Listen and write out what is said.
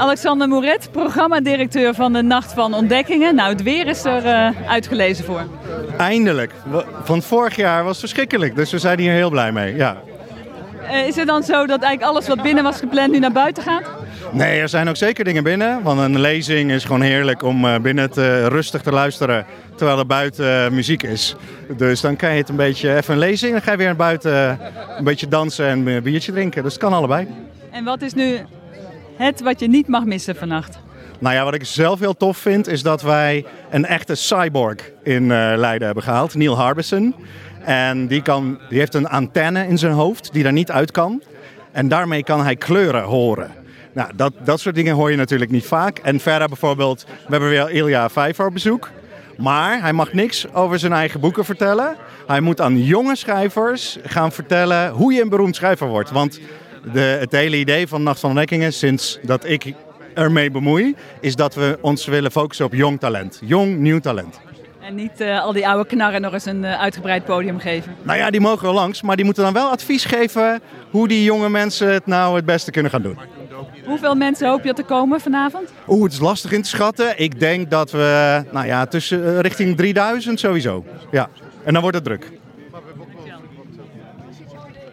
Alexander Moret, programmadirecteur van de Nacht van Ontdekkingen. Nou, het weer is er uh, uitgelezen voor. Eindelijk. Van vorig jaar was verschrikkelijk, dus we zijn hier heel blij mee. Ja. Uh, is het dan zo dat eigenlijk alles wat binnen was gepland nu naar buiten gaat? Nee, er zijn ook zeker dingen binnen. Want een lezing is gewoon heerlijk om uh, binnen te, rustig te luisteren terwijl er buiten muziek is. Dus dan kan je het een beetje even een lezing, dan ga je weer naar buiten een beetje dansen en een biertje drinken. Dus het kan allebei. En wat is nu het wat je niet mag missen vannacht? Nou ja, wat ik zelf heel tof vind, is dat wij een echte cyborg in uh, Leiden hebben gehaald. Neil Harbison. En die, kan, die heeft een antenne in zijn hoofd die daar niet uit kan. En daarmee kan hij kleuren horen. Nou, dat, dat soort dingen hoor je natuurlijk niet vaak. En verder bijvoorbeeld, we hebben weer Ilja Vijver op bezoek. Maar hij mag niks over zijn eigen boeken vertellen. Hij moet aan jonge schrijvers gaan vertellen hoe je een beroemd schrijver wordt. Want de, het hele idee van Nacht van Ontdekkingen, sinds dat ik ermee bemoei, is dat we ons willen focussen op jong talent. Jong, nieuw talent. En niet uh, al die oude knarren nog eens een uh, uitgebreid podium geven. Nou ja, die mogen wel langs, maar die moeten dan wel advies geven hoe die jonge mensen het nou het beste kunnen gaan doen. Hoeveel mensen hoop je te komen vanavond? Oeh, het is lastig in te schatten. Ik denk dat we nou ja, tussen, uh, richting 3000 sowieso. Ja. En dan wordt het druk.